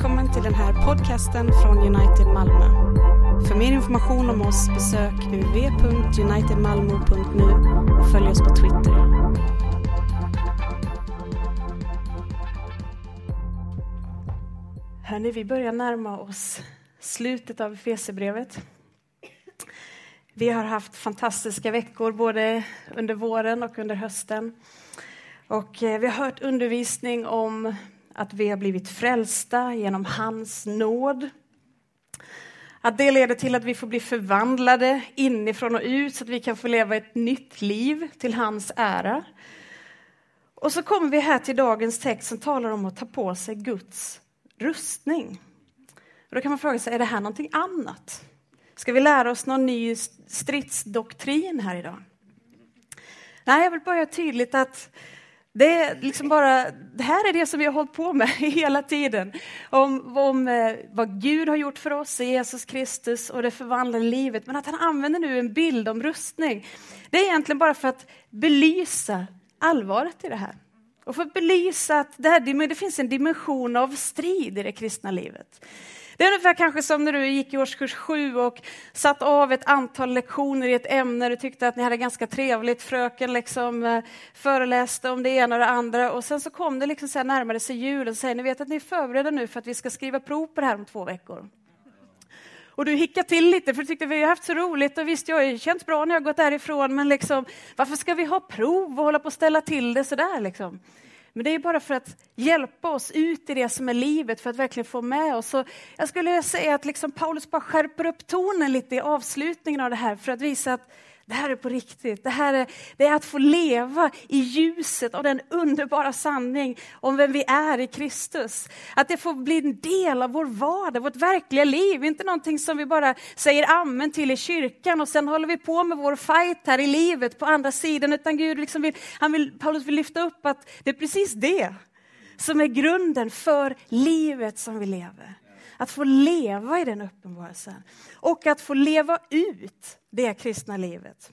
välkommen till den här podcasten från United Malmö. För mer information om oss besök www.unitedmalmo.nu och följ oss på Twitter. Hörni, vi börjar närma oss slutet av Efesierbrevet. Vi har haft fantastiska veckor både under våren och under hösten. Och eh, vi har hört undervisning om att vi har blivit frälsta genom hans nåd. Att det leder till att vi får bli förvandlade inifrån och ut så att vi kan få leva ett nytt liv till hans ära. Och så kommer vi här till dagens text som talar om att ta på sig Guds rustning. Och då kan man fråga sig, är det här någonting annat? Ska vi lära oss någon ny stridsdoktrin här idag? Nej, jag vill bara göra tydligt att det är liksom bara, det här är det som vi har hållit på med hela tiden. Om, om eh, vad Gud har gjort för oss i Jesus Kristus och det förvandlade livet. Men att han använder nu en bild om rustning. Det är egentligen bara för att belysa allvaret i det här. Och för att belysa att det, här, det finns en dimension av strid i det kristna livet. Det är ungefär kanske som när du gick i årskurs sju och satt av ett antal lektioner i ett ämne. Du tyckte att ni hade ganska trevligt. Fröken liksom eh, föreläste om det ena och det andra. Och sen så kom det liksom så här närmare sig julen. Så ni vet att ni är förberedda nu för att vi ska skriva prov på det här om två veckor. Och du hickade till lite för du tyckte vi har haft så roligt och visst, jag har känts bra när jag gått därifrån, men liksom, varför ska vi ha prov och hålla på att ställa till det sådär liksom? Men det är bara för att hjälpa oss ut i det som är livet, för att verkligen få med oss. Så jag skulle säga att liksom Paulus bara skärper upp tonen lite i avslutningen av det här, för att visa att det här är på riktigt. Det här är, det är att få leva i ljuset av den underbara sanning om vem vi är i Kristus. Att det får bli en del av vår vardag, vårt verkliga liv. Inte någonting som vi bara säger amen till i kyrkan och sen håller vi på med vår fight här i livet på andra sidan. Utan Gud liksom vill, han vill, Paulus vill lyfta upp att det är precis det som är grunden för livet som vi lever. Att få leva i den uppenbarelsen och att få leva ut det kristna livet.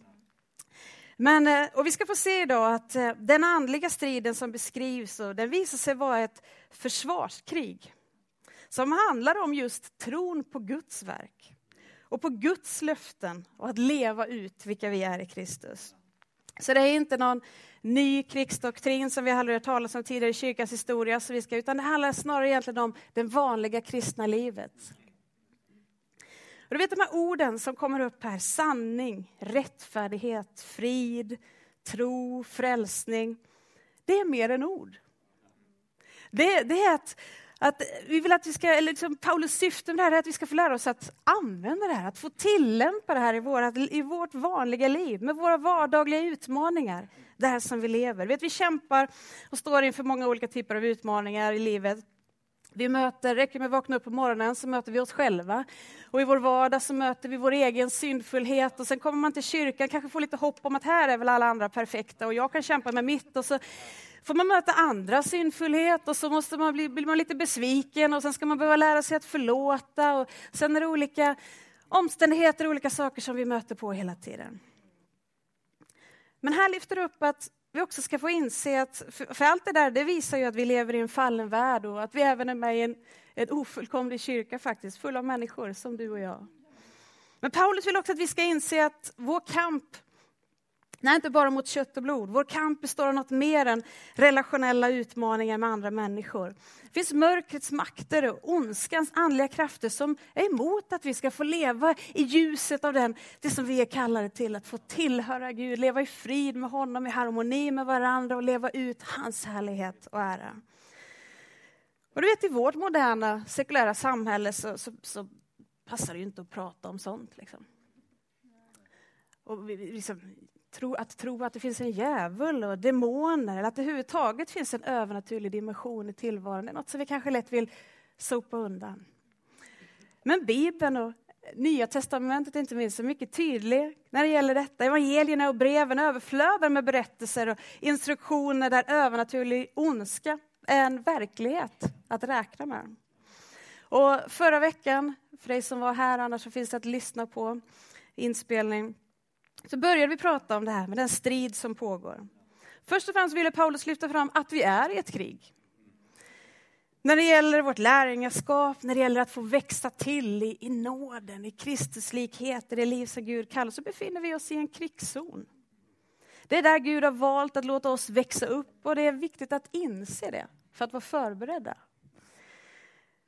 Men, eh, och vi ska få se idag att eh, den andliga striden som beskrivs, den visar sig vara ett försvarskrig som handlar om just tron på Guds verk och på Guds löften och att leva ut vilka vi är i Kristus. Så det är inte någon ny krigsdoktrin som vi har hört talas om tidigare i kyrkans historia, så vi ska, utan det handlar snarare egentligen om det vanliga kristna livet. Och du vet de här orden som kommer upp här, sanning, rättfärdighet, frid, tro, frälsning. Det är mer än ord. Det, det är att att vi vill att vi ska, eller liksom Paulus syfte med det här är att vi ska få lära oss att använda det här, att få tillämpa det här i, vårat, i vårt vanliga liv, med våra vardagliga utmaningar, det här som vi lever. Vet, vi kämpar och står inför många olika typer av utmaningar i livet. Vi möter, räcker med att vakna upp på morgonen så möter vi oss själva. Och i vår vardag så möter vi vår egen syndfullhet och sen kommer man till kyrkan, kanske får lite hopp om att här är väl alla andra perfekta och jag kan kämpa med mitt och så får man möta andra syndfullhet och så måste man bli, blir man lite besviken och sen ska man behöva lära sig att förlåta och sen är det olika omständigheter, och olika saker som vi möter på hela tiden. Men här lyfter du upp att vi också ska få inse att, för allt det där, det visar ju att vi lever i en fallen värld och att vi även är med i en, en ofullkomlig kyrka faktiskt, full av människor som du och jag. Men Paulus vill också att vi ska inse att vår kamp Nej, inte bara mot kött och blod. Vår kamp består av något mer än relationella utmaningar med andra människor. Det finns mörkrets makter och ondskans andliga krafter som är emot att vi ska få leva i ljuset av den, det som vi är kallade till, att få tillhöra Gud, leva i frid med honom, i harmoni med varandra och leva ut hans härlighet och ära. Och du vet, i vårt moderna sekulära samhälle så, så, så passar det ju inte att prata om sånt. Liksom. Och vi, liksom, tro, att tro att det finns en djävul och demoner, eller att det överhuvudtaget finns en övernaturlig dimension i tillvaron, är något som vi kanske lätt vill sopa undan. Men Bibeln och Nya testamentet inte minst är mycket tydlig när det gäller detta. Evangelierna och breven överflödar med berättelser och instruktioner där övernaturlig ondska är en verklighet att räkna med. Och förra veckan, för dig som var här, annars så finns det att lyssna på inspelning, så började vi prata om det här med den strid som pågår. Först och främst ville Paulus lyfta fram att vi är i ett krig. När det gäller vårt lärjungaskap, när det gäller att få växa till i, i nåden, i Kristuslikhet, i det liv som Gud kallar, så befinner vi oss i en krigszon. Det är där Gud har valt att låta oss växa upp och det är viktigt att inse det för att vara förberedda.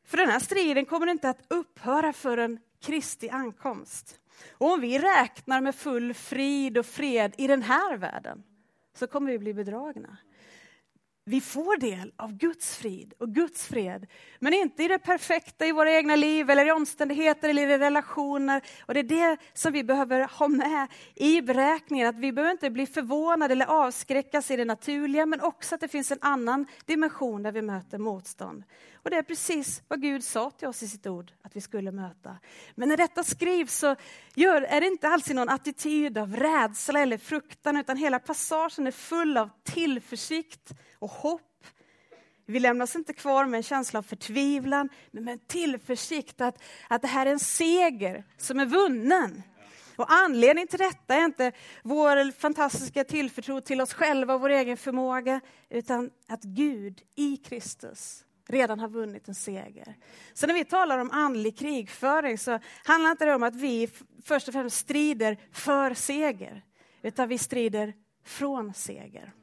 För den här striden kommer inte att upphöra förrän Kristi ankomst. Och om vi räknar med full frid och fred i den här världen så kommer vi bli bedragna. Vi får del av Guds frid och Guds fred, men inte i det perfekta i våra egna liv eller i omständigheter eller i relationer. Och det är det som vi behöver ha med i beräkningen, att vi behöver inte bli förvånade eller avskräckas i det naturliga, men också att det finns en annan dimension där vi möter motstånd. Och det är precis vad Gud sa till oss i sitt ord att vi skulle möta. Men när detta skrivs så gör, är det inte alls i någon attityd av rädsla eller fruktan, utan hela passagen är full av tillförsikt och hopp. Vi lämnas inte kvar med en känsla av förtvivlan, men med en tillförsikt att, att det här är en seger som är vunnen. Och anledningen till detta är inte vår fantastiska tillförtro till oss själva och vår egen förmåga, utan att Gud i Kristus redan har vunnit en seger. Så när vi talar om andlig krigföring så handlar inte det om att vi först och främst strider för seger, utan vi strider från seger.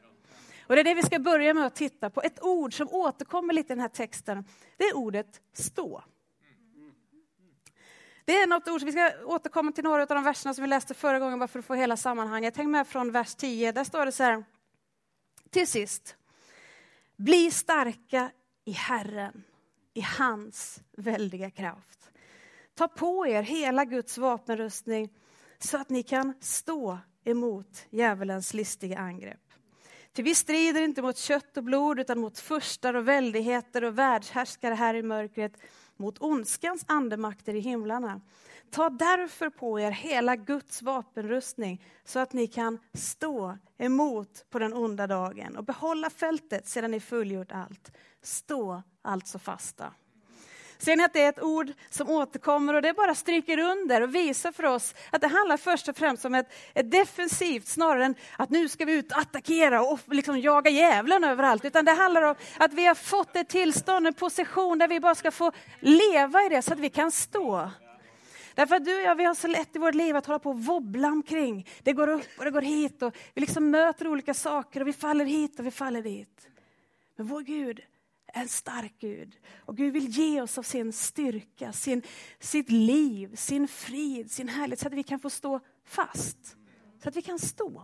Och det är det vi ska börja med att titta på. Ett ord som återkommer lite i den här texten, det är ordet stå. Det är något ord, vi ska återkomma till några av de verserna som vi läste förra gången bara för att få hela sammanhanget. Häng med från vers 10, där står det så här. Till sist, bli starka i Herren, i hans väldiga kraft. Ta på er hela Guds vapenrustning så att ni kan stå emot djävulens listiga angrepp. Ty vi strider inte mot kött och blod utan mot furstar och väldigheter och världshärskare här i mörkret, mot ondskans andemakter i himlarna. Ta därför på er hela Guds vapenrustning så att ni kan stå emot på den onda dagen och behålla fältet sedan ni fullgjort allt. Stå alltså fasta. Ser ni att det är ett ord som återkommer och det bara stryker under och visar för oss att det handlar först och främst om ett, ett defensivt snarare än att nu ska vi ut och attackera och liksom jaga djävulen överallt. Utan det handlar om att vi har fått ett tillstånd, en position där vi bara ska få leva i det så att vi kan stå. Därför att du och jag, vi har så lätt i vårt liv att hålla på och wobbla omkring. Det går upp och det går hit och vi liksom möter olika saker och vi faller hit och vi faller dit. Men vår Gud, en stark Gud. Och Gud vill ge oss av sin styrka, sin, sitt liv, sin frid, sin härlighet så att vi kan få stå fast. Så att vi kan stå.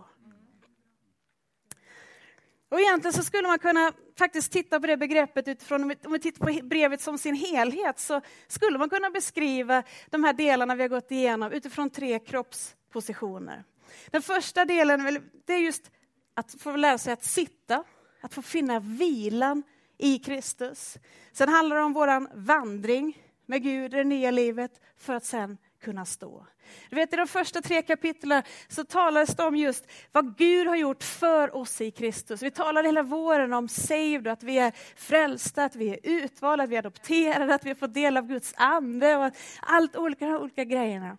Och egentligen så skulle man kunna faktiskt titta på det begreppet utifrån, om vi tittar på brevet som sin helhet, så skulle man kunna beskriva de här delarna vi har gått igenom utifrån tre kroppspositioner. Den första delen det är just att få lära sig att sitta, att få finna vilan i Kristus. Sen handlar det om vår vandring med Gud i det nya livet för att sen kunna stå. Du vet, I de första tre kapitlen så talades det om just vad Gud har gjort för oss i Kristus. Vi talade hela våren om saved, att vi är frälsta, att vi är utvalda, att vi är adopterade, att vi får fått del av Guds ande och allt olika, olika grejerna.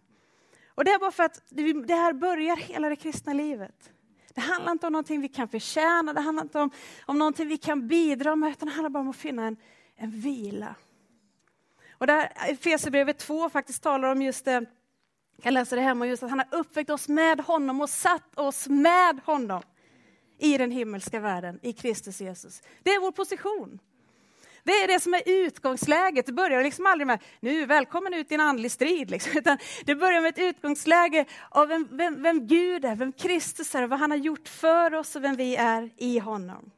Och det är bara för att det här börjar hela det kristna livet. Det handlar inte om någonting vi kan förtjäna, det handlar inte om, om någonting vi kan bidra med, utan det handlar bara om att finna en, en vila. Och där Efesierbrevet 2 faktiskt talar om just det, jag läser det hemma, just att han har uppväckt oss med honom och satt oss med honom i den himmelska världen, i Kristus Jesus. Det är vår position. Det är det som är utgångsläget. Det börjar liksom aldrig med nu välkommen ut i en andlig strid, liksom. utan det börjar med ett utgångsläge av vem, vem, vem Gud är, vem Kristus är, vad han har gjort för oss och vem vi är i honom.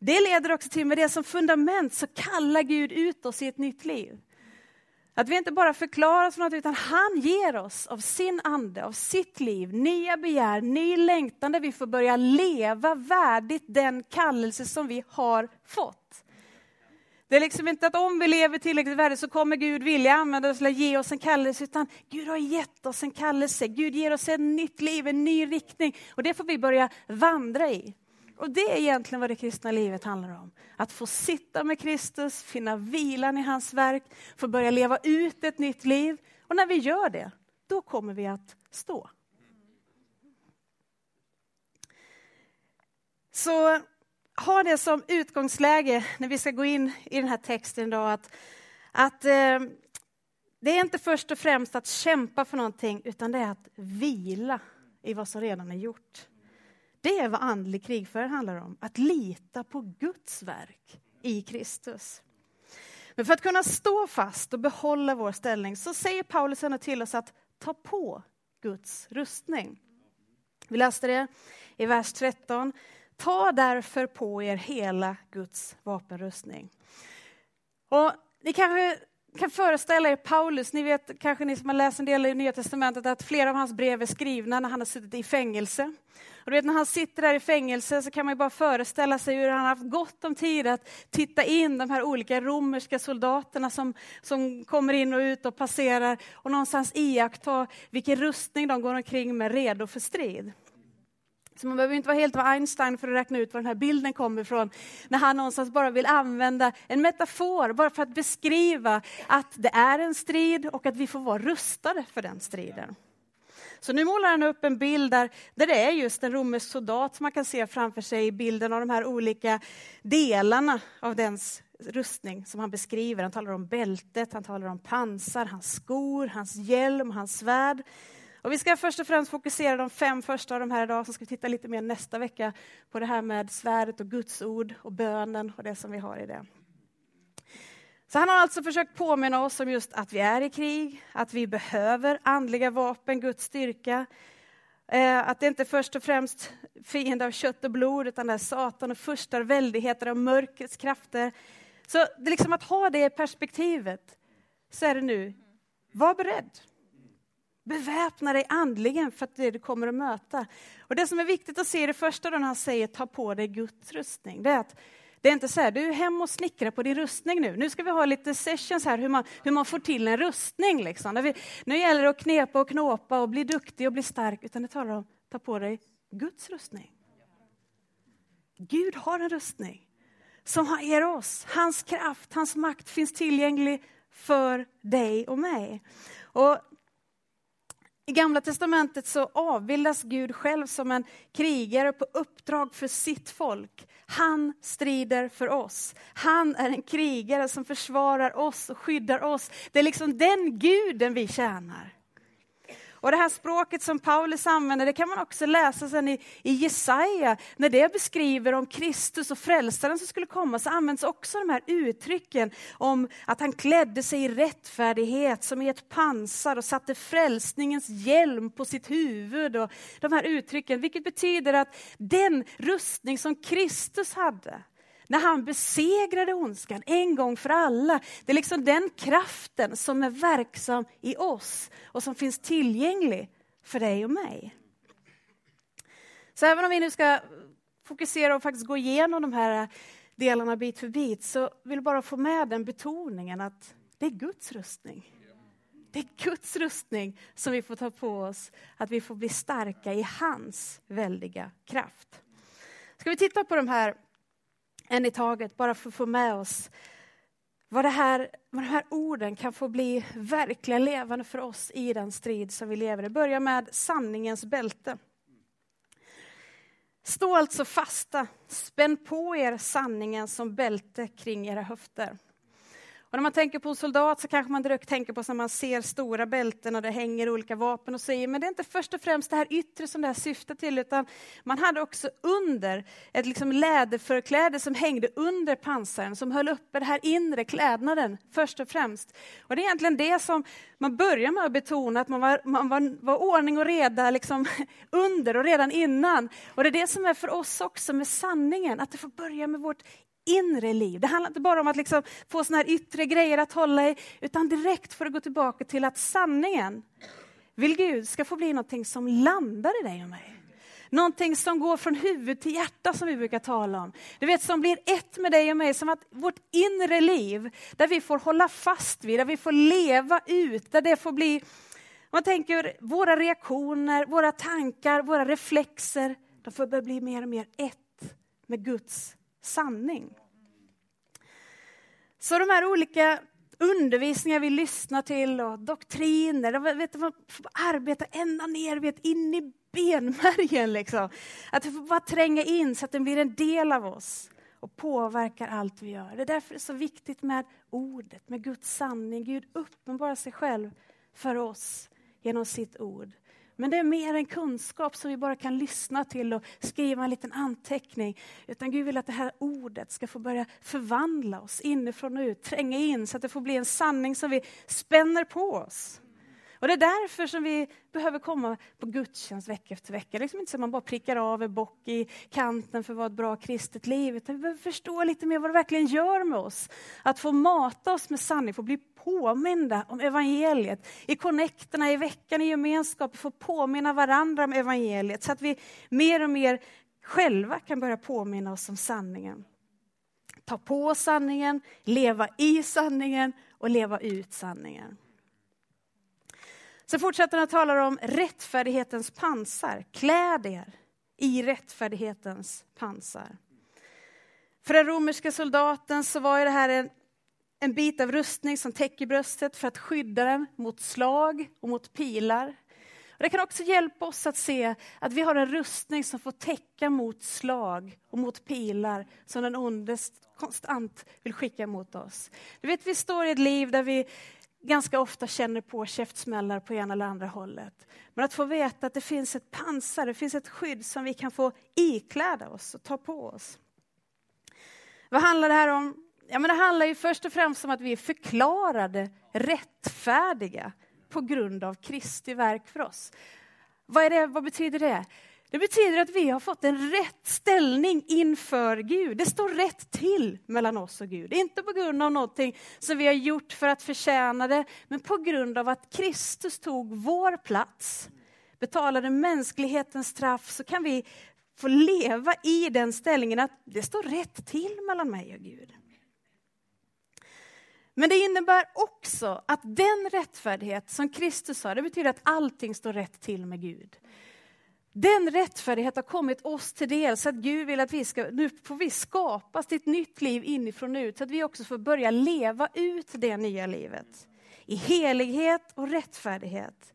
Det leder också till, med det som fundament, så kallar Gud ut oss i ett nytt liv. Att vi inte bara förklarar oss för något, utan han ger oss av sin ande, av sitt liv, nya begär, ny längtan där vi får börja leva värdigt den kallelse som vi har fått. Det är liksom inte att om vi lever tillräckligt värdigt så kommer Gud vilja använda oss eller ge oss en kallelse, utan Gud har gett oss en kallelse. Gud ger oss ett nytt liv, en ny riktning och det får vi börja vandra i. Och det är egentligen vad det kristna livet handlar om. Att få sitta med Kristus, finna vilan i hans verk, få börja leva ut ett nytt liv. Och när vi gör det, då kommer vi att stå. Så ha det som utgångsläge när vi ska gå in i den här texten idag, att, att eh, det är inte först och främst att kämpa för någonting, utan det är att vila i vad som redan är gjort. Det är vad andlig krigföring handlar om, att lita på Guds verk i Kristus. Men för att kunna stå fast och behålla vår ställning så säger Paulus ändå till oss att ta på Guds rustning. Vi läste det i vers 13. Ta därför på er hela Guds vapenrustning. Och ni kanske kan föreställa er Paulus, ni vet kanske ni som har läst en del i Nya Testamentet att flera av hans brev är skrivna när han har suttit i fängelse. Och du vet, när han sitter där i fängelse så kan man bara föreställa sig hur han har haft gott om tid att titta in de här olika romerska soldaterna som, som kommer in och ut och passerar och någonstans iaktta vilken rustning de går omkring med redo för strid. Så man behöver inte vara helt Einstein för att räkna ut var den här bilden kommer ifrån. När han någonstans bara vill använda en metafor, bara för att beskriva att det är en strid och att vi får vara rustade för den striden. Så nu målar han upp en bild där, där det är just en romersk soldat som man kan se framför sig i bilden av de här olika delarna av dens rustning som han beskriver. Han talar om bältet, han talar om pansar, hans skor, hans hjälm, hans svärd. Och vi ska först och främst fokusera de fem första av de här idag, så ska vi titta lite mer nästa vecka på det här med svärdet och Guds ord och bönen och det som vi har i det. Så han har alltså försökt påminna oss om just att vi är i krig, att vi behöver andliga vapen, Guds styrka. Eh, att det inte först och främst fiende av kött och blod, utan det är Satan och furstar, väldigheter och mörkrets krafter. Så det är liksom att ha det perspektivet, så är det nu, var beredd. Beväpna dig andligen för att det du kommer att möta. Och Det som är viktigt att se i det första när han säger ta på dig Guds rustning, det är att det är inte så här, du är hem och snickrar på din rustning nu. Nu ska vi ha lite sessions här hur man, hur man får till en rustning. Liksom. Vi, nu gäller det att knepa och knåpa och bli duktig och bli stark. Utan det talar om, ta på dig Guds rustning. Gud har en rustning som ger oss. Hans kraft, hans makt finns tillgänglig för dig och mig. Och i Gamla testamentet så avbildas Gud själv som en krigare på uppdrag för sitt folk. Han strider för oss. Han är en krigare som försvarar oss och skyddar oss. Det är liksom den guden vi tjänar. Och det här språket som Paulus använder, det kan man också läsa sen i, i Jesaja. När det beskriver om Kristus och frälsaren som skulle komma så används också de här uttrycken om att han klädde sig i rättfärdighet som i ett pansar och satte frälsningens hjälm på sitt huvud. Och de här uttrycken, vilket betyder att den rustning som Kristus hade, när han besegrade ondskan en gång för alla. Det är liksom den kraften som är verksam i oss och som finns tillgänglig för dig och mig. Så även om vi nu ska fokusera och faktiskt gå igenom de här delarna bit för bit så vill jag bara få med den betoningen att det är Guds rustning. Det är Guds rustning som vi får ta på oss, att vi får bli starka i hans väldiga kraft. Ska vi titta på de här en i taget, bara för att få med oss vad, det här, vad de här orden kan få bli verkliga levande för oss i den strid som vi lever i. Börja med sanningens bälte. Stå alltså fasta, spänn på er sanningen som bälte kring era höfter. Och när man tänker på en soldat så kanske man direkt tänker på när man ser stora bälten och det hänger olika vapen och säger, men det är inte först och främst det här yttre som det här syftar till, utan man hade också under ett liksom läderförkläde som hängde under pansaren, som höll uppe den här inre klädnaden först och främst. Och det är egentligen det som man börjar med att betona, att man var, man var, var ordning och reda liksom under och redan innan. Och det är det som är för oss också med sanningen, att det får börja med vårt inre liv. Det handlar inte bara om att liksom få såna här yttre grejer att hålla i, utan direkt för att gå tillbaka till att sanningen vill Gud ska få bli någonting som landar i dig och mig. Någonting som går från huvud till hjärta som vi brukar tala om. Du vet som blir ett med dig och mig, som att vårt inre liv, där vi får hålla fast vid, där vi får leva ut, där det får bli, man tänker våra reaktioner, våra tankar, våra reflexer, de får börja bli mer och mer ett med Guds sanning. Så de här olika undervisningar vi lyssnar till och doktriner. De vet, man får arbeta ända ner, vet, in i benmärgen. Liksom. Att det får bara tränga in så att den blir en del av oss och påverkar allt vi gör. Det är därför det är så viktigt med ordet, med Guds sanning. Gud uppenbarar sig själv för oss genom sitt ord. Men det är mer en kunskap som vi bara kan lyssna till och skriva en liten anteckning. Utan Gud vill att det här ordet ska få börja förvandla oss inifrån och ut, tränga in så att det får bli en sanning som vi spänner på oss. Och det är därför som vi behöver komma på gudstjänst vecka efter vecka. Liksom inte så att man bara prickar av en bock i kanten för att vara ett bra kristet liv. Utan vi behöver förstå lite mer vad det verkligen gör med oss. Att få mata oss med sanning, få bli påminda om evangeliet. I connecterna, i veckan, i gemenskapen, få påminna varandra om evangeliet. Så att vi mer och mer själva kan börja påminna oss om sanningen. Ta på sanningen, leva i sanningen och leva ut sanningen. Sen fortsätter han att tala om rättfärdighetens pansar. Kläd er i rättfärdighetens pansar. För den romerska soldaten så var det här en, en bit av rustning som täcker bröstet för att skydda den mot slag och mot pilar. Och det kan också hjälpa oss att se att vi har en rustning som får täcka mot slag och mot pilar som den onde konstant vill skicka mot oss. Du vet, vi står i ett liv där vi ganska ofta känner på käftsmällar på ena eller andra hållet. Men att få veta att det finns ett pansar, det finns ett skydd som vi kan få ikläda oss och ta på oss. Vad handlar det här om? Ja, men det handlar ju först och främst om att vi är förklarade rättfärdiga på grund av Kristi verk för oss. Vad, är det, vad betyder det? Det betyder att vi har fått en rätt ställning inför Gud. Det står rätt till mellan oss och Gud. Inte på grund av någonting som vi har gjort för att förtjäna det, men på grund av att Kristus tog vår plats, betalade mänsklighetens straff, så kan vi få leva i den ställningen att det står rätt till mellan mig och Gud. Men det innebär också att den rättfärdighet som Kristus har, det betyder att allting står rätt till med Gud. Den rättfärdighet har kommit oss till del så att Gud vill att vi ska, nu får vi skapas till ett nytt liv inifrån och ut så att vi också får börja leva ut det nya livet. I helighet och rättfärdighet.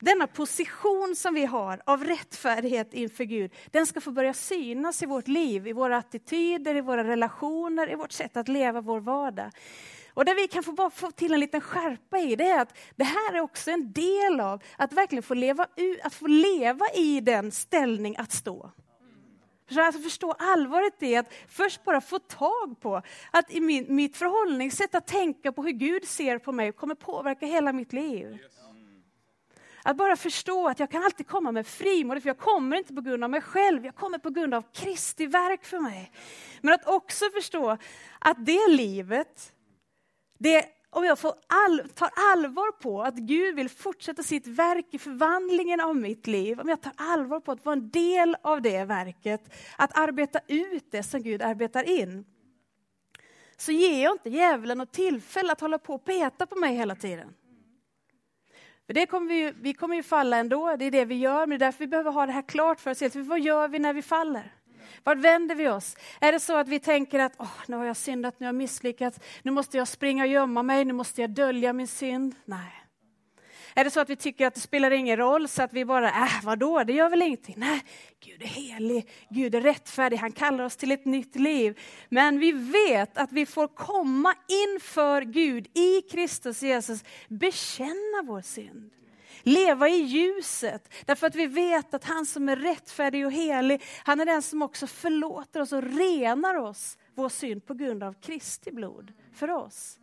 Denna position som vi har av rättfärdighet inför Gud, den ska få börja synas i vårt liv, i våra attityder, i våra relationer, i vårt sätt att leva vår vardag. Och där vi kan få, bara få till en liten skärpa i, det är att det här är också en del av att verkligen få leva, att få leva i den ställning att stå. Alltså förstå allvaret i att först bara få tag på att i min, mitt förhållningssätt att tänka på hur Gud ser på mig kommer påverka hela mitt liv. Att bara förstå att jag kan alltid komma med frimodigt, för jag kommer inte på grund av mig själv, jag kommer på grund av Kristi verk för mig. Men att också förstå att det livet det, om jag får all, tar allvar på att Gud vill fortsätta sitt verk i förvandlingen av mitt liv, om jag tar allvar på att vara en del av det verket, att arbeta ut det som Gud arbetar in, så ger jag inte djävulen något tillfälle att hålla på och peta på mig hela tiden. För det kommer vi, vi kommer ju falla ändå, det är det vi gör, men det är därför vi behöver ha det här klart för oss. Vad gör vi när vi faller? Vart vänder vi oss? Är det så att vi tänker att oh, nu har jag syndat, nu har jag misslyckats, nu måste jag springa och gömma mig, nu måste jag dölja min synd? Nej. Är det så att vi tycker att det spelar ingen roll, så att vi bara, äh, vadå, det gör väl ingenting? Nej, Gud är helig, Gud är rättfärdig, han kallar oss till ett nytt liv. Men vi vet att vi får komma inför Gud i Kristus Jesus, bekänna vår synd leva i ljuset. Därför att vi vet att han som är rättfärdig och helig, han är den som också förlåter oss och renar oss vår synd på grund av Kristi blod för oss.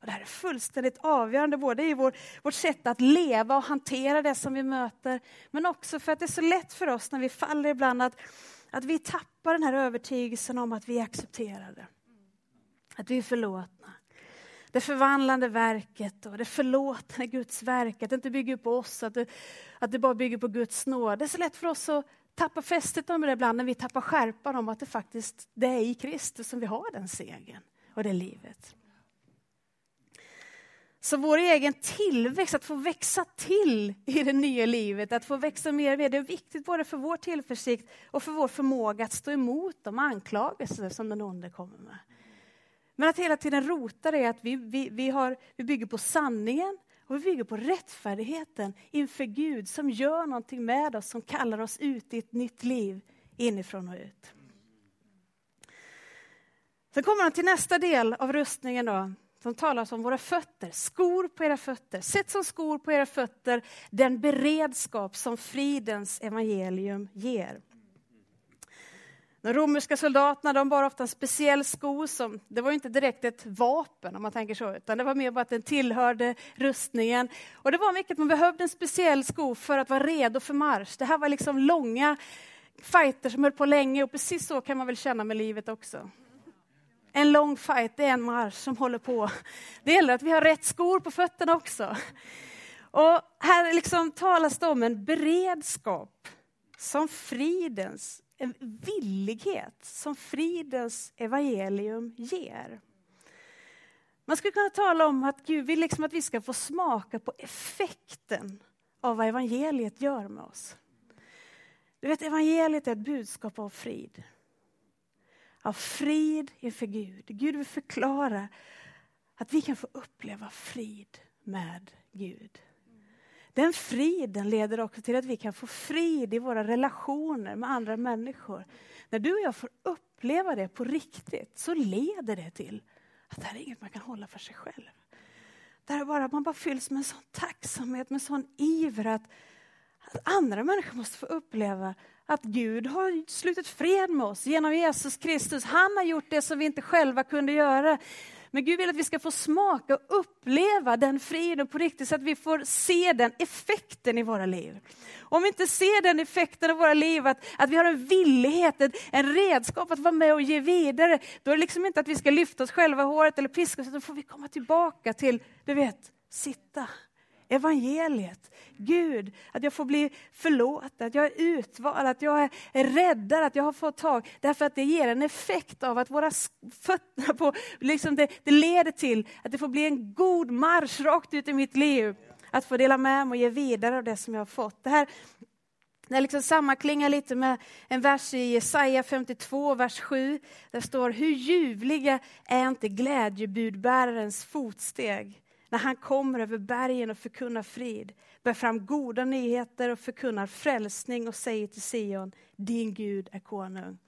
Och det här är fullständigt avgörande både i vår, vårt sätt att leva och hantera det som vi möter, men också för att det är så lätt för oss när vi faller ibland att, att vi tappar den här övertygelsen om att vi är accepterade. Att vi är förlåtna det förvandlande verket och det förlåtande Guds verk, att det inte bygger på oss, att det, att det bara bygger på Guds nåd. Det är så lätt för oss att tappa fästet om det ibland när vi tappar skärpan om att det faktiskt det är i Kristus som vi har den segern och det livet. Så vår egen tillväxt, att få växa till i det nya livet, att få växa mer med, det är viktigt både för vår tillförsikt och för vår förmåga att stå emot de anklagelser som den onde kommer med. Men att hela tiden rota det är att vi, vi, vi, har, vi bygger på sanningen och vi bygger på rättfärdigheten inför Gud som gör någonting med oss, som kallar oss ut i ett nytt liv inifrån och ut. Sen kommer han till nästa del av rustningen då, som talar om våra fötter. Skor på era fötter. Sätt som skor på era fötter den beredskap som fridens evangelium ger. De romerska soldaterna de bar ofta en speciell sko. Som, det var inte direkt ett vapen om man tänker så, utan det var mer bara att den tillhörde rustningen. Och det var mycket att man behövde en speciell sko för att vara redo för marsch. Det här var liksom långa fighter som höll på länge och precis så kan man väl känna med livet också. En lång fight, det är en marsch som håller på. Det gäller att vi har rätt skor på fötterna också. Och här liksom talas det om en beredskap som fridens en villighet som fridens evangelium ger. Man skulle kunna tala om att Gud vill liksom att vi ska få smaka på effekten av vad evangeliet gör med oss. Du vet, evangeliet är ett budskap av frid. Av frid inför Gud. Gud vill förklara att vi kan få uppleva frid med Gud. Den friden leder också till att vi kan få frid i våra relationer med andra människor. När du och jag får uppleva det på riktigt så leder det till att det här är inget man kan hålla för sig själv. Där bara, man bara fylls med en sån tacksamhet, med en sån iver att, att andra människor måste få uppleva att Gud har slutit fred med oss genom Jesus Kristus. Han har gjort det som vi inte själva kunde göra. Men Gud vill att vi ska få smaka och uppleva den friden på riktigt så att vi får se den effekten i våra liv. Om vi inte ser den effekten i våra liv, att, att vi har en villighet, en redskap att vara med och ge vidare, då är det liksom inte att vi ska lyfta oss själva i håret eller piska oss, utan då får vi komma tillbaka till, du vet, sitta evangeliet. Gud, att jag får bli förlåten, att jag är utvald, att jag är räddad, att jag har fått tag. Därför att det ger en effekt av att våra fötter på, liksom det, det leder till att det får bli en god marsch rakt ut i mitt liv. Att få dela med mig och ge vidare av det som jag har fått. Det här det liksom sammanklingar lite med en vers i Jesaja 52, vers 7. Där står, hur ljuvliga är inte glädjebudbärarens fotsteg när han kommer över bergen och förkunnar frid, bär fram goda nyheter och förkunnar frälsning och säger till Sion, din Gud är konung.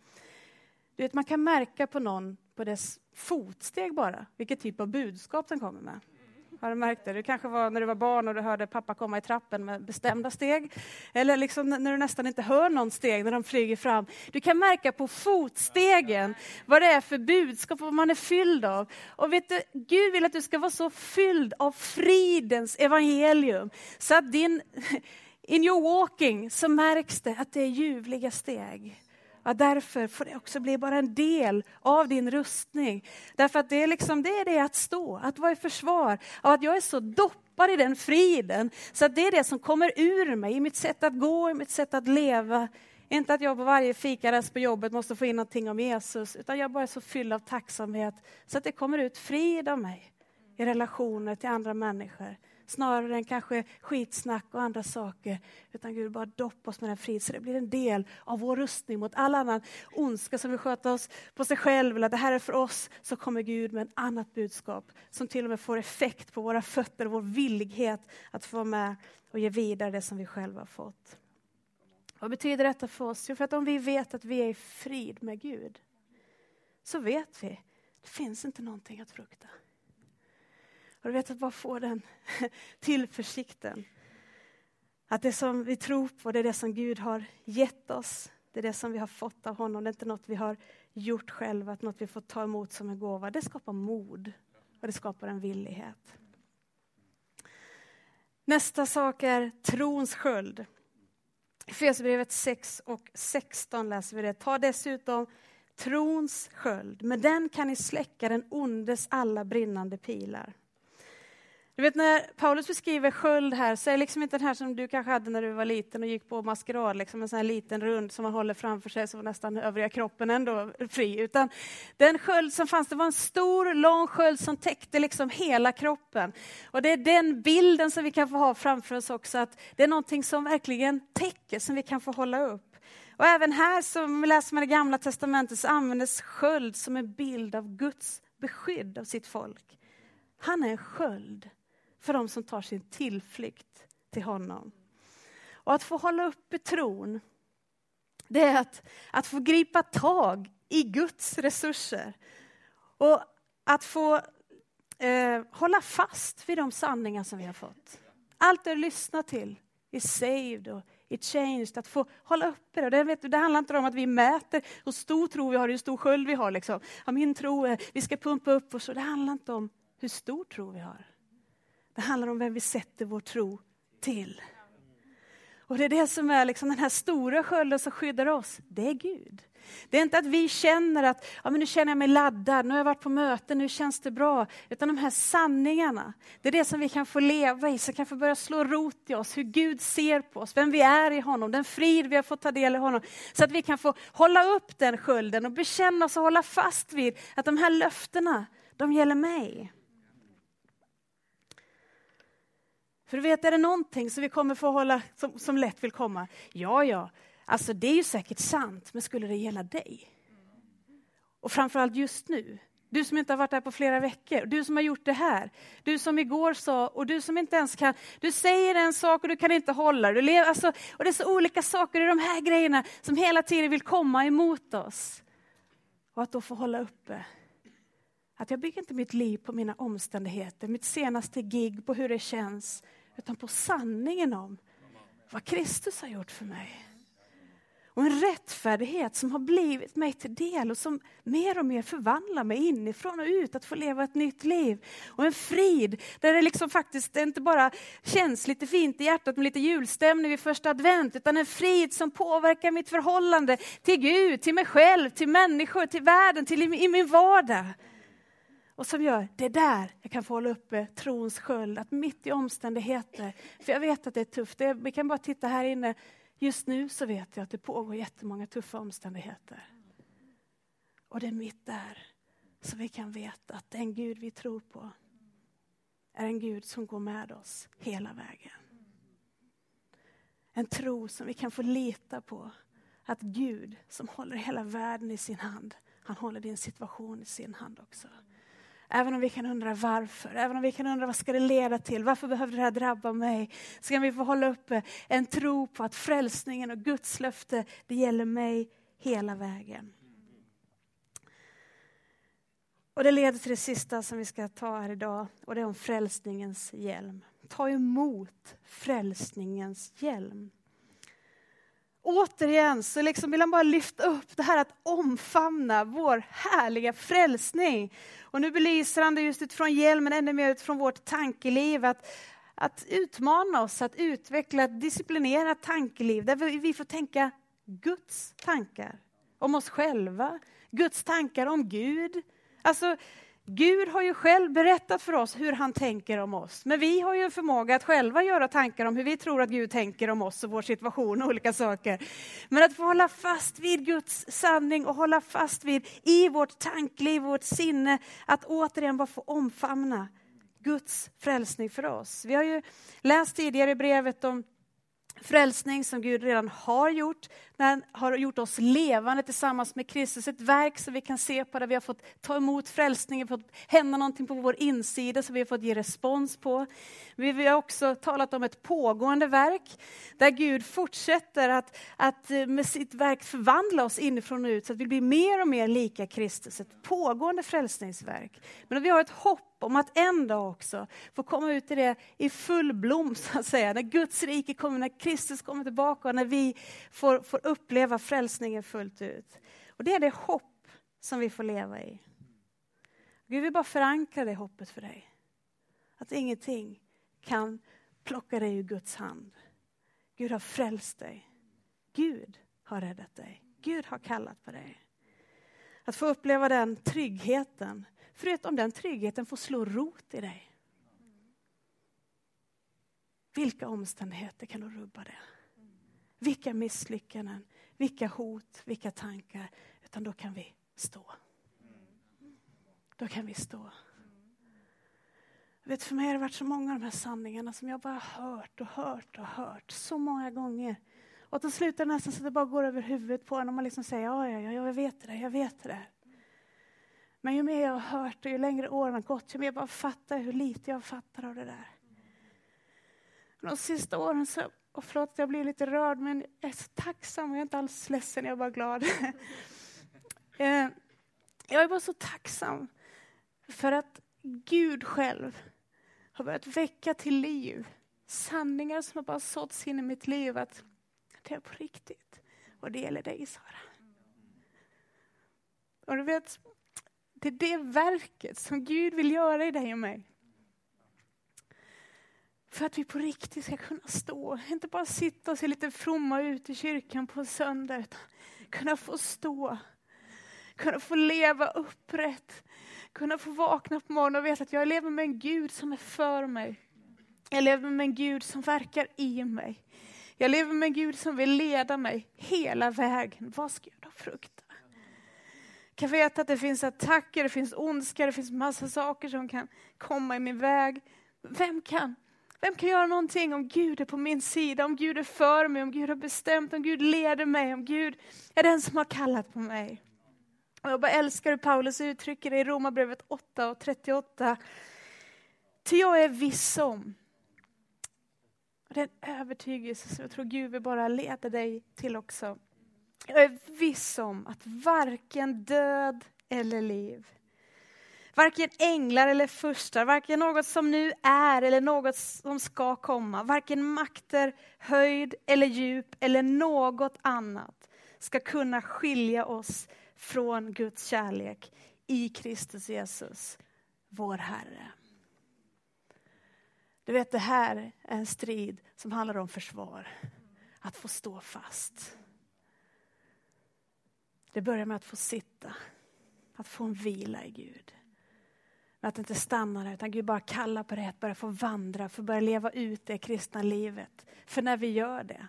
Du vet, man kan märka på någon på dess fotsteg bara, vilket typ av budskap den kommer med. Har du märkt det? Det kanske var när du var barn och du hörde pappa komma i trappen med bestämda steg. Eller liksom när du nästan inte hör någon steg när de flyger fram. Du kan märka på fotstegen vad det är för budskap, vad man är fylld av. Och vet du, Gud vill att du ska vara så fylld av fridens evangelium. Så att din, in your walking så märks det att det är ljuvliga steg. Ja, därför får det också bli bara en del av din rustning. Därför att det är, liksom, det är det att stå, att vara i försvar. av att jag är så doppad i den friden, så att det är det som kommer ur mig, i mitt sätt att gå, i mitt sätt att leva. Inte att jag på varje fikarast på jobbet måste få in någonting om Jesus, utan jag bara är så fylld av tacksamhet, så att det kommer ut frid av mig i relationer till andra människor snarare än kanske skitsnack och andra saker. Utan Gud bara doppa oss med den frid så det blir en del av vår rustning mot all annan ondska som vill sköta oss på sig själv eller att det här är för oss. Så kommer Gud med ett annat budskap som till och med får effekt på våra fötter och vår villighet att få med och ge vidare det som vi själva har fått. Vad betyder detta för oss? Jo, för att om vi vet att vi är i frid med Gud så vet vi, det finns inte någonting att frukta. Och du vet att bara få den tillförsikten. Att det som vi tror på, det är det som Gud har gett oss. Det är det som vi har fått av honom. Det är inte något vi har gjort själva, att något vi får ta emot som en gåva. Det skapar mod och det skapar en villighet. Nästa sak är trons sköld. I Efesierbrevet 6 och 16 läser vi det. Ta dessutom trons sköld. Med den kan ni släcka den ondes alla brinnande pilar. Du vet när Paulus beskriver sköld här så är det liksom inte den här som du kanske hade när du var liten och gick på maskerad, liksom en sån här liten rund som man håller framför sig så var nästan övriga kroppen ändå fri. Utan den sköld som fanns, det var en stor lång sköld som täckte liksom hela kroppen. Och det är den bilden som vi kan få ha framför oss också, att det är någonting som verkligen täcker, som vi kan få hålla upp. Och även här, som läser man i Gamla Testamentet, så användes sköld som en bild av Guds beskydd av sitt folk. Han är en sköld för de som tar sin tillflykt till honom. Och att få hålla uppe tron, det är att, att få gripa tag i Guds resurser. Och att få eh, hålla fast vid de sanningar som vi har fått. Allt det du lyssnar till är Saved och i Changed, att få hålla uppe det. Det, vet du, det handlar inte om att vi mäter hur stor tro vi har, hur stor sköld vi har. Liksom. Ja, min tro är, vi ska pumpa upp och så. Det handlar inte om hur stor tro vi har. Det handlar om vem vi sätter vår tro till. Och det är det som är liksom den här stora skölden som skyddar oss. Det är Gud. Det är inte att vi känner att ja, men nu känner jag mig laddad, nu har jag varit på möte, nu känns det bra. Utan de här sanningarna, det är det som vi kan få leva i, som kan få börja slå rot i oss, hur Gud ser på oss, vem vi är i honom, den frid vi har fått ta del av honom. Så att vi kan få hålla upp den skölden och bekänna oss och hålla fast vid att de här löftena, de gäller mig. För du vet, är det någonting som vi kommer få hålla, som, som lätt vill komma? Ja, ja, alltså det är ju säkert sant, men skulle det gälla dig? Och framförallt just nu. Du som inte har varit här på flera veckor, du som har gjort det här. Du som igår sa, och du som inte ens kan, du säger en sak och du kan inte hålla du lever, alltså, Och det är så olika saker, det är de här grejerna som hela tiden vill komma emot oss. Och att då få hålla uppe att jag bygger inte mitt liv på mina omständigheter, mitt senaste gig, på hur det känns, utan på sanningen om vad Kristus har gjort för mig. Och en rättfärdighet som har blivit mig till del och som mer och mer förvandlar mig inifrån och ut, att få leva ett nytt liv. Och en frid där det liksom faktiskt inte bara känns lite fint i hjärtat med lite julstämning vid första advent, utan en frid som påverkar mitt förhållande till Gud, till mig själv, till människor, till världen, till i min vardag och som gör det där jag kan få hålla uppe trons sköld, att mitt i omständigheter, för jag vet att det är tufft, det, vi kan bara titta här inne, just nu så vet jag att det pågår jättemånga tuffa omständigheter. Och det är mitt där som vi kan veta att den Gud vi tror på är en Gud som går med oss hela vägen. En tro som vi kan få lita på att Gud som håller hela världen i sin hand, han håller din situation i sin hand också. Även om vi kan undra varför, även om vi kan undra vad ska det leda till, varför behöver det här drabba mig? Så kan vi få hålla uppe eh, en tro på att frälsningen och Guds löfte, det gäller mig hela vägen. Och det leder till det sista som vi ska ta här idag och det är om frälsningens hjälm. Ta emot frälsningens hjälm återigen så liksom vill han bara lyfta upp det här att omfamna vår härliga frälsning. Och nu belyser han det just utifrån hjälmen, ännu mer utifrån vårt tankeliv. Att, att utmana oss att utveckla ett disciplinerat tankeliv där vi får tänka Guds tankar om oss själva, Guds tankar om Gud. Alltså, Gud har ju själv berättat för oss hur han tänker om oss. Men vi har ju en förmåga att själva göra tankar om hur vi tror att Gud tänker om oss och vår situation och olika saker. Men att få hålla fast vid Guds sanning och hålla fast vid i vårt tankliv, vårt sinne, att återigen bara få omfamna Guds frälsning för oss. Vi har ju läst tidigare i brevet om frälsning som Gud redan har gjort, när han har gjort oss levande tillsammans med Kristus. Ett verk som vi kan se på där vi har fått ta emot frälsningen, fått hända någonting på vår insida som vi har fått ge respons på. Vi har också talat om ett pågående verk där Gud fortsätter att, att eh, med sitt verk förvandla oss inifrån och ut så att vi blir mer och mer lika Kristus. Ett pågående frälsningsverk. Men vi har ett hopp om att en dag också få komma ut i det i full blom, så att säga. När Guds rike kommer, när Kristus kommer tillbaka och när vi får, får uppleva frälsningen fullt ut. Och Det är det hopp som vi får leva i. Gud vill bara förankra det hoppet för dig. Att ingenting kan plocka dig ur Guds hand. Gud har frälst dig. Gud har räddat dig. Gud har kallat på dig. Att få uppleva den tryggheten för om den tryggheten får slå rot i dig. Vilka omständigheter kan då rubba det? Vilka misslyckanden, vilka hot, vilka tankar. Utan då kan vi stå. Då kan vi stå. Jag vet, för mig har det varit så många av de här sanningarna som jag bara hört och hört och hört så många gånger. Och till slut är det nästan så att det bara går över huvudet på en och man liksom säger ja, ja, ja, jag vet det, jag vet det. Men ju mer jag har hört och ju längre åren har gått, ju mer jag bara fattar hur lite jag fattar av det där. De sista åren, så, och förlåt att jag blir lite rörd, men jag är så tacksam. Jag är inte alls ledsen, jag är bara glad. Eh, jag är bara så tacksam för att Gud själv har börjat väcka till liv sanningar som har bara såtts in i mitt liv. Att det är på riktigt. Och det gäller dig, Sara. Och du vet, det är det verket som Gud vill göra i dig och mig. För att vi på riktigt ska kunna stå, inte bara sitta och se lite fromma ut i kyrkan på söndag, utan kunna få stå, kunna få leva upprätt, kunna få vakna på morgonen och veta att jag lever med en Gud som är för mig. Jag lever med en Gud som verkar i mig. Jag lever med en Gud som vill leda mig hela vägen. Vad ska jag då frukt? Jag kan veta att det finns attacker, det finns ondska, det finns massa saker som kan komma i min väg. Vem kan vem kan göra någonting om Gud är på min sida, om Gud är för mig, om Gud har bestämt, om Gud leder mig, om Gud är den som har kallat på mig. Och jag bara älskar hur Paulus uttrycker det i Romarbrevet 8 och 38. Ty jag är viss om, och det är en övertygelse som jag tror Gud vill bara leda dig till också. Jag är viss om att varken död eller liv, Varken änglar eller furstar, varken något som nu är eller något som ska komma, varken makter, höjd eller djup eller något annat ska kunna skilja oss från Guds kärlek i Kristus Jesus, vår Herre. Du vet, det här är en strid som handlar om försvar. Att få stå fast. Det börjar med att få sitta, att få en vila i Gud. Men att inte stanna där, utan Gud bara kallar på det, att börja få vandra, få börja leva ut det kristna livet. För när vi gör det,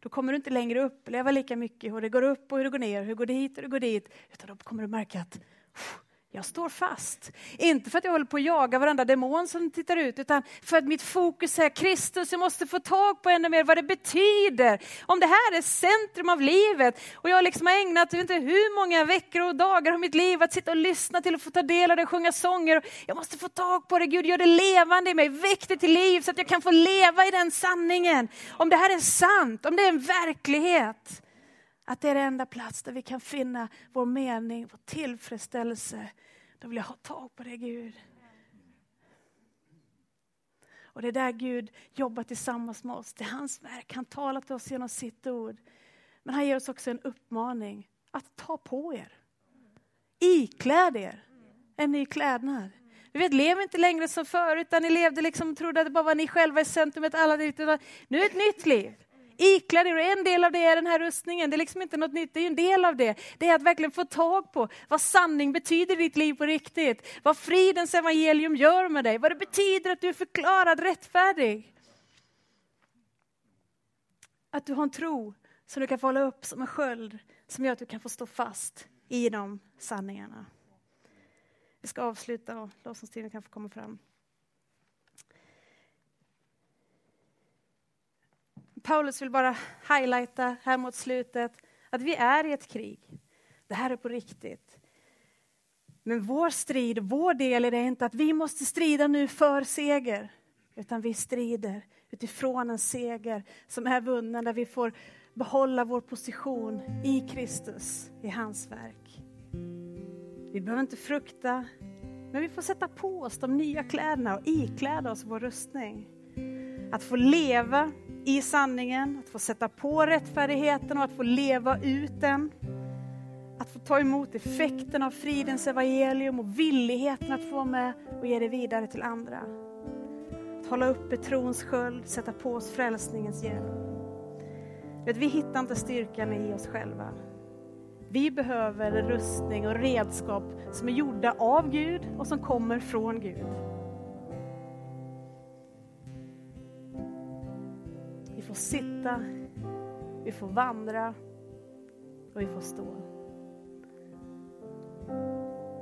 då kommer du inte längre uppleva lika mycket hur det går upp och hur det går ner, hur det går hit och hur det går dit, utan då kommer du märka att jag står fast. Inte för att jag håller på att jaga varenda demon som tittar ut, utan för att mitt fokus är Kristus. Jag måste få tag på ännu mer vad det betyder. Om det här är centrum av livet och jag liksom har ägnat inte hur många veckor och dagar av mitt liv att sitta och lyssna till och få ta del av det, sjunga sånger. Jag måste få tag på det. Gud, gör det levande i mig. Väck det till liv så att jag kan få leva i den sanningen. Om det här är sant, om det är en verklighet. Att det är den enda plats där vi kan finna vår mening, vår tillfredsställelse. Då vill jag ha tag på det Gud. Och det är där Gud jobbar tillsammans med oss. Det är hans verk. Han talar till oss genom sitt ord. Men han ger oss också en uppmaning att ta på er. Ikläd er en ny klädnad. Vi vet, lev inte längre som förut, där ni levde liksom och trodde att det bara var ni själva i centrumet. Alla utan Nu är ett nytt liv. Ikläd er, och en del av det är den här rustningen. Det är liksom inte något nytt, det är en del av det. Det är att verkligen få tag på vad sanning betyder i ditt liv på riktigt. Vad fridens evangelium gör med dig, vad det betyder att du är förklarad rättfärdig. Att du har en tro som du kan få hålla upp som en sköld som gör att du kan få stå fast i de sanningarna. Vi ska avsluta och lovsångstiden kan få komma fram. Paulus vill bara highlighta här mot slutet att vi är i ett krig. Det här är på riktigt. Men vår strid, vår del är det inte att vi måste strida nu för seger, utan vi strider utifrån en seger som är vunnen, där vi får behålla vår position i Kristus, i hans verk. Vi behöver inte frukta, men vi får sätta på oss de nya kläderna och ikläda oss vår rustning. Att få leva i sanningen, att få sätta på rättfärdigheten och att få leva ut den. Att få ta emot effekten av fridens evangelium och villigheten att få vara med och ge det vidare till andra. Att hålla uppe trons sköld, sätta på oss frälsningens hjälm. Vi hittar inte styrkan i oss själva. Vi behöver rustning och redskap som är gjorda av Gud och som kommer från Gud. Får sitta, vi får vandra och vi får stå.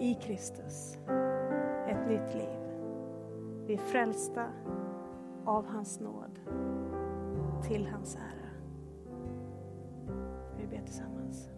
I Kristus, ett nytt liv. Vi är frälsta av hans nåd till hans ära. Vi ber tillsammans.